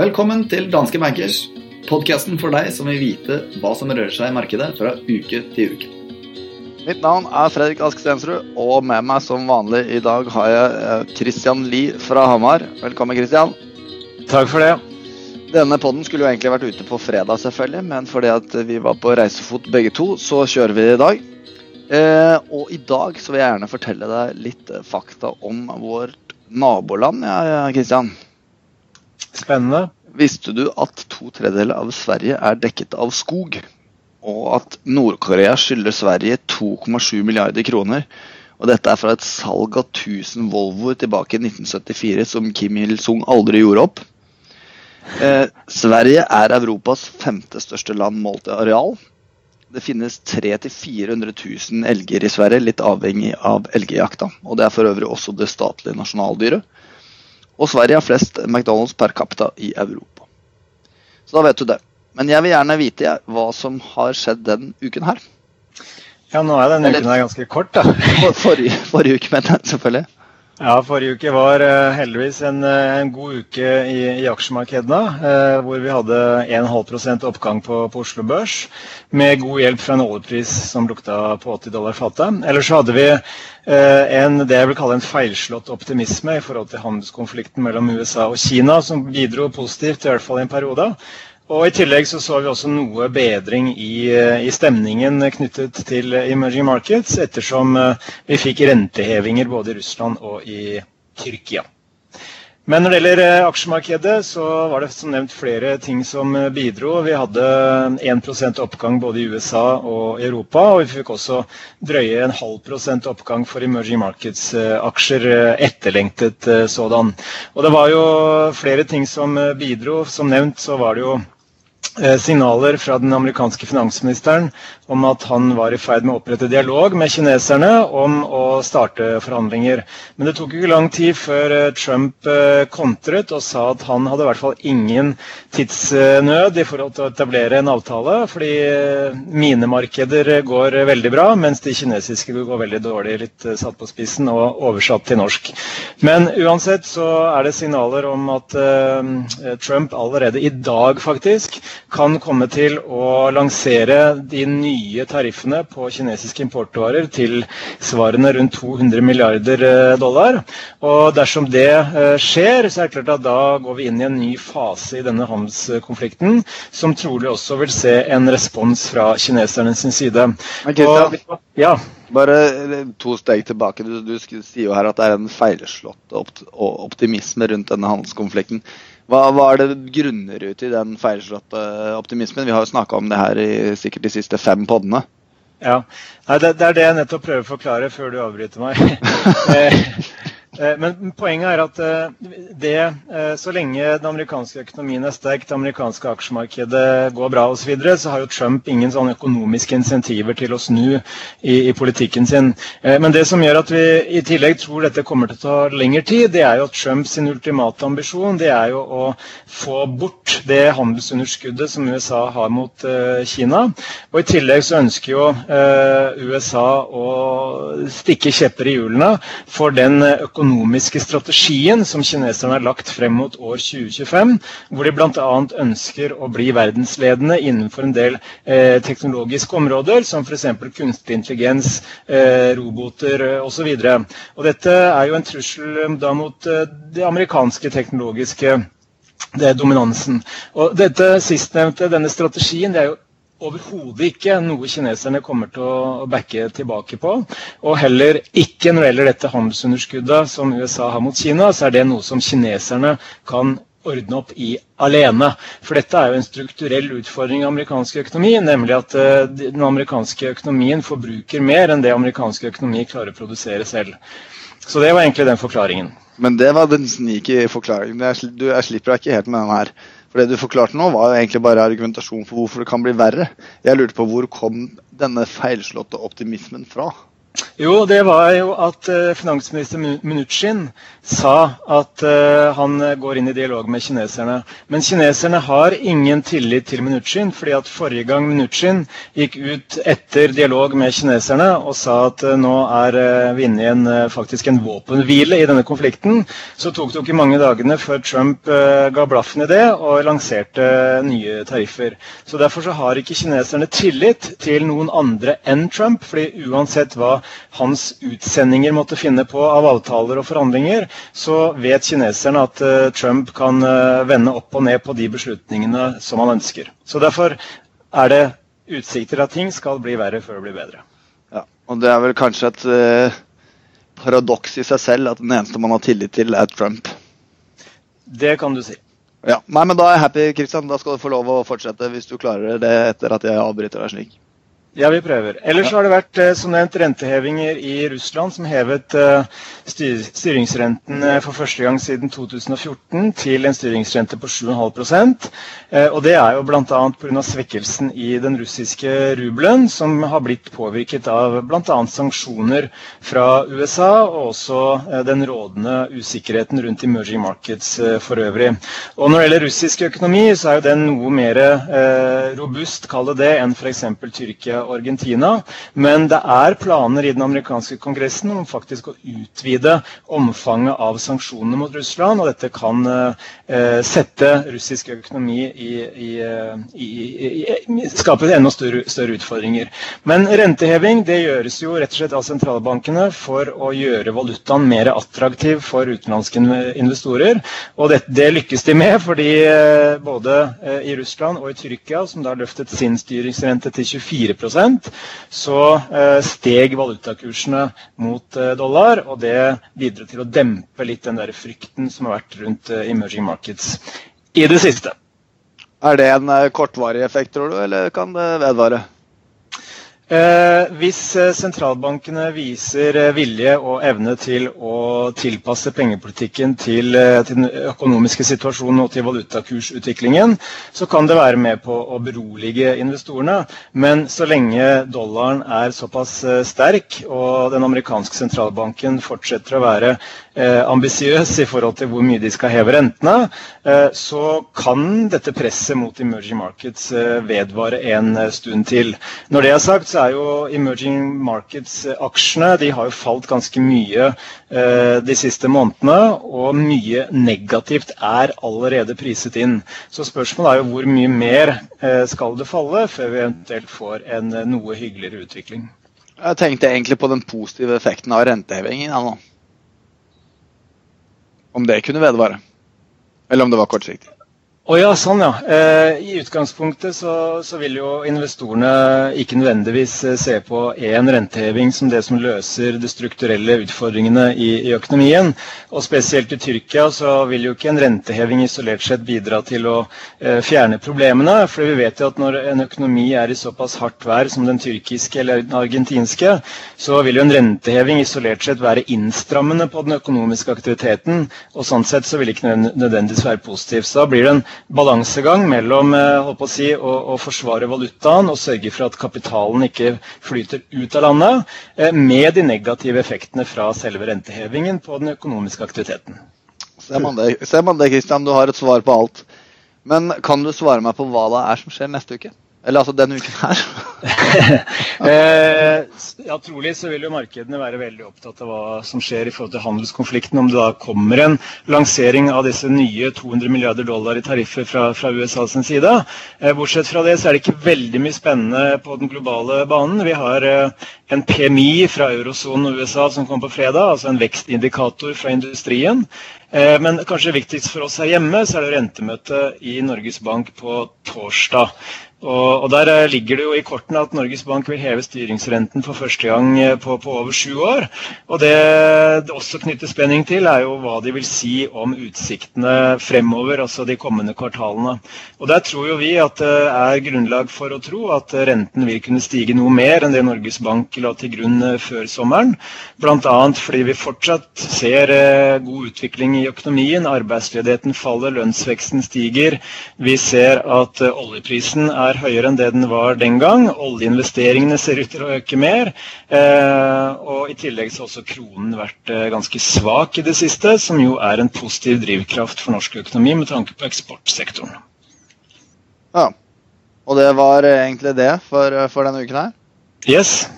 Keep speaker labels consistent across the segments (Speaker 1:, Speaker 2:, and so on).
Speaker 1: Velkommen til Danske Bankers, podkasten for deg som vil vite hva som rører seg i markedet fra uke til uke.
Speaker 2: Mitt navn er Fredrik Ask Stensrud, og med meg som vanlig i dag har jeg Christian Lie fra Hamar. Velkommen, Christian.
Speaker 3: Takk for det.
Speaker 2: Denne podden skulle jo egentlig vært ute på fredag, selvfølgelig, men fordi at vi var på reisefot begge to, så kjører vi i dag. Eh, og i dag så vil jeg gjerne fortelle deg litt fakta om vårt naboland, ja, Kristian.
Speaker 3: Spennende.
Speaker 2: Visste du at to tredjedeler av Sverige er dekket av skog? Og at Nord-Korea skylder Sverige 2,7 milliarder kroner? Og dette er fra et salg av 1000 Volvoer tilbake i 1974 som Kim Il-sung aldri gjorde opp. Eh, Sverige er Europas femte største land målt i areal. Det finnes 300 000-400 000 elger i Sverige, litt avhengig av elgjakta. Og det er for øvrig også det statlige nasjonaldyret. Og Sverige har flest McDonald's per capita i Europa. Så da vet du det. Men jeg vil gjerne vite hva som har skjedd den uken her.
Speaker 3: Ja, nå er denne uken her ganske kort, da.
Speaker 2: For, forrige, forrige uke, mener jeg selvfølgelig.
Speaker 3: Ja, forrige uke var uh, heldigvis en, uh, en, god uke i, i aksjemarkedene. Eh, hvor vi hadde 1,5 oppgang på, på, Oslo Børs. Med god hjelp fra en oljepris som lukta på 80 dollar fatet. Ellers så hadde vi en, det jeg vil kalle en feilslått optimisme i forhold til handelskonflikten mellom USA og Kina, som bidro positivt, i hvert fall i en periode. Og I tillegg så, så vi også noe bedring i, i, stemningen knyttet til emerging markets, ettersom eh, vi fikk rentehevinger både i Russland og i Tyrkia. Men når det gjelder eh, aksjemarkedet, så var det som nevnt flere ting som eh, bidro. Vi hadde 1% oppgang både i USA og Europa, og vi fikk også drøye en halv prosent oppgang for emerging markets-aksjer, etterlengtet sådan. Og det var jo flere ting som bidro. Som nevnt så var det jo Eh, signaler fra den amerikanske finansministeren om at han var i ferd med å opprette dialog med kineserne om å starte forhandlinger. Men det tok ikke lang tid før eh, Trump eh, kontret og sa at han hadde i hvert fall ingen tidsnød i forhold til å etablere en avtale, fordi mine markeder går veldig bra, mens de kinesiske går veldig dårlig, litt satt på spissen og oversatt til norsk. Men uansett så er det signaler om at Trump allerede i dag faktisk kan komme til å lansere de nye tariffene på kinesiske importvarer til svarene rundt 200 milliarder eh, dollar. Og dersom det eh, skjer, så er det klart at da går vi inn i en ny fase i denne handelskonflikten, som trolig også vil se en respons fra kineserne sin side.
Speaker 2: Og, ja. Bare eh, to steg tilbake. Du, du, sier jo her at det er en feilslått optimisme rundt denne handelskonflikten. Hva, hva, er det grunner ut i den feilslåtte optimismen? Vi har jo snakka om det her i sikkert de siste fem poddene.
Speaker 3: Ja, Nei, det, det, er det jeg nettopp prøver å forklare før du avbryter meg. Eh, men poenget er at eh, det, eh, så lenge den amerikanske økonomien er sterk, det amerikanske aksjemarkedet går bra osv., så, videre, så har jo Trump ingen sånne økonomiske insentiver til å snu i, i, politikken sin. Men det som gjør at vi i tillegg tror dette kommer til å ta lengre tid, det er jo at Trumps ultimate ambisjon det er jo å få bort det handelsunderskuddet som USA har mot Kina. Og i tillegg så ønsker jo USA å stikke kjepper i hjulene for den økonomiske økonomiske strategien som kineserne har lagt frem mot år 2025, hvor de bl.a. ønsker å bli verdensledende innenfor en del eh, teknologiske områder, som f.eks. kunstig intelligens, eh, roboter eh, osv. Dette er jo en trussel eh, da mot eh, det amerikanske teknologiske det er dominansen. Og dette sistnevnte, denne strategien, det er jo overhodet ikke noe kineserne kommer til å backe tilbake på. Og heller ikke når det gjelder dette handelsunderskuddet som USA har mot Kina, så er det noe som kineserne kan ordne opp i alene. For dette er jo en strukturell utfordring i amerikansk økonomi, nemlig at uh, den amerikanske økonomien forbruker mer enn det amerikansk økonomi klarer å produsere selv. Så det var egentlig den forklaringen.
Speaker 2: Men det var den snike forklaringen. Jeg slipper deg ikke helt med den her. For det du forklarte nå, var jo egentlig bare argumentasjon for hvorfor det kan bli verre. Jeg lurte på hvor kom denne feilslåtte optimismen fra?
Speaker 3: Jo, det var jo at uh, finansminister Mnuchin sa at uh, han går inn i dialog med kineserne. Men kineserne har ingen tillit til Mnuchin, fordi at forrige gang Mnuchin gikk ut etter dialog med kineserne og sa at uh, nå er vi inne i en, faktisk en våpenhvile i denne konflikten, så tok det jo ikke mange dagene før Trump ga blaffen i det og lanserte nye tariffer. Så Derfor så har ikke kineserne tillit til noen andre enn Trump, fordi uansett hva hans utsendinger måtte finne på av avtaler og forhandlinger, så vet kineserne at uh, Trump kan uh, vende opp og ned på de beslutningene som han ønsker. Så derfor er det utsikter at ting skal bli verre før det blir bedre.
Speaker 2: Ja, og det er vel kanskje et uh, paradoks i seg selv at den eneste man har tillit til, er Trump.
Speaker 3: Det kan du si.
Speaker 2: Ja, Nei, men Da er jeg happy, Kristian. Da skal du få lov å fortsette hvis du klarer det etter at jeg avbryter deg slik.
Speaker 3: Ja, vi prøver. Ellers har det vært eh, som nevnt rentehevinger i Russland som hevet eh, styringsrenten eh, for første gang siden 2014 til en styringsrente på 7,5% Og Det er jo bl.a. pga. svekkelsen i den russiske rubelen, som har blitt påvirket av bl.a. sanksjoner fra USA, og også den rådende usikkerheten rundt emerging markets for øvrig. Og Når det gjelder russisk økonomi, så er jo den noe mer robust, kall det det, enn f.eks. Tyrkia Argentina. Men det er planer i den amerikanske kongressen om faktisk å utvide omfanget av sanksjonene mot Russland. Og dette kan eh, sette russisk økonomi i, i, i, i skape enda større, større, utfordringer. Men renteheving det gjøres jo rett og slett av sentralbankene for å gjøre valutaen mer attraktiv for utenlandske investorer. Og det, det lykkes de med, fordi eh, både eh, i Russland og i Tyrkia, som da løftet sin styringsrente til 24 så eh, steg valutakursene mot eh, dollar. Og det bidro til å dempe litt den der frykten som har vært rundt eh, emerging markets i det siste.
Speaker 2: Er det en kortvarig effekt, tror du, eller kan det vedvare?
Speaker 3: Eh, hvis eh, sentralbankene viser eh, vilje og evne til å tilpasse pengepolitikken til, til, den økonomiske situasjonen og til valutakursutviklingen, så kan det være med på å berolige investorene. Men så lenge dollaren er såpass sterk og den amerikanske sentralbanken fortsetter å være eh, ambisiøs i forhold til hvor mye de skal heve rentene, så kan dette presset mot emerging markets vedvare en stund til. Når det er sagt, så er jo emerging markets-aksjene de har jo falt ganske mye eh, de siste månedene, og mye negativt er allerede priset inn. Så spørsmålet er jo hvor mye mer eh, skal det falle før vi eventuelt får en eh, noe hyggeligere utvikling.
Speaker 2: Jeg tenkte egentlig på den positive effekten av rentehevingen. Om det kunne vedvare. Eller om det var kortsiktig.
Speaker 3: Å ja, sånn ja. Eh, I utgangspunktet så, så, vil jo investorene ikke nødvendigvis eh, se på én renteheving som det som løser de strukturelle utfordringene i, i, økonomien. Og spesielt i Tyrkia så vil jo ikke en renteheving isolert sett bidra til å eh, fjerne problemene. For vi vet jo at når en økonomi er i såpass hardt vær som den tyrkiske eller den argentinske, så vil jo en renteheving isolert sett være innstrammende på den økonomiske aktiviteten. Og sånn sett så vil det ikke nødvendigvis være positivt. Så da blir det en balansegang mellom eh, å, si, å, å, forsvare valutaen og sørge for at kapitalen ikke flyter ut av landet, eh, med de negative effektene fra selve rentehevingen på den økonomiske aktiviteten.
Speaker 2: Ser man det, Christian? Du har et svar på alt. Men kan du svare meg på hva det er som skjer neste uke? Eller altså denne uken her?
Speaker 3: eh, ja, Trolig så vil jo markedene være veldig opptatt av hva som skjer i forhold til handelskonflikten. Om det da kommer en lansering av disse nye 200 milliarder dollar i tariffer fra, fra USA sin side. Eh, bortsett fra det så er det ikke veldig mye spennende på den globale banen. Vi har eh, en PMI fra eurosonen og USA som kom på fredag, altså en vekstindikator fra industrien. Eh, men kanskje viktigst for oss her hjemme, så er det rentemøte i Norges Bank på torsdag. Og, og, Der eh, ligger det jo i kortene at Norges Bank vil heve styringsrenten for første gang eh, på, på over sju år. Og Det det også knytter spenning til, er jo hva de vil si om utsiktene fremover, altså de kommende kvartalene. Og Der tror jo vi at det er grunnlag for å tro at renten vil kunne stige noe mer enn det Norges Bank la til grunn eh, før sommeren. Bl.a. fordi vi fortsatt ser god utvikling i økonomien. Arbeidsledigheten faller, lønnsveksten stiger. Vi ser at oljeprisen er er høyere enn det den var den gang. Oljeinvesteringene ser ut til å øke mer. Eh, og I tillegg så har også kronen vært eh, ganske svak i det siste, som jo er en positiv drivkraft for norsk økonomi med tanke på eksportsektoren.
Speaker 2: Ja. Og det var egentlig det for, for denne uken her?
Speaker 3: Yes.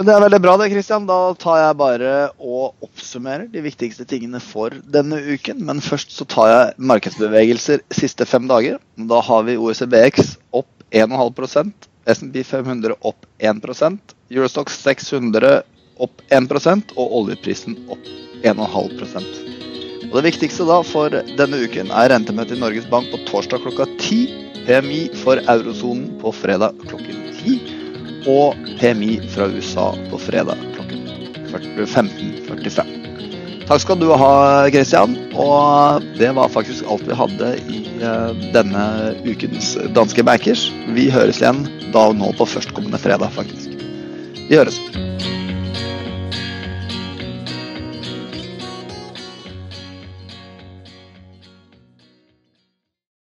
Speaker 2: Men Det er veldig bra, det, Christian. Da tar jeg bare og oppsummerer de viktigste tingene for denne uken. Men først så tar jeg markedsbevegelser siste fem dager. Da har vi OECBX opp 1,5% SMP 500 opp 1% Eurostox 600 opp 1% og oljeprisen opp 1,5 Og Det viktigste da for denne uken er rentemøtet i Norges Bank på torsdag klokka 10. PMI for eurosonen på fredag klokken 10 og PMI fra USA på fredag klokken 15.45. Takk skal du ha, Christian. Og det var faktisk alt vi hadde i eh, denne ukens Danske Bankers. Vi høres igjen da nå på førstkommende fredag, faktisk. Vi høres.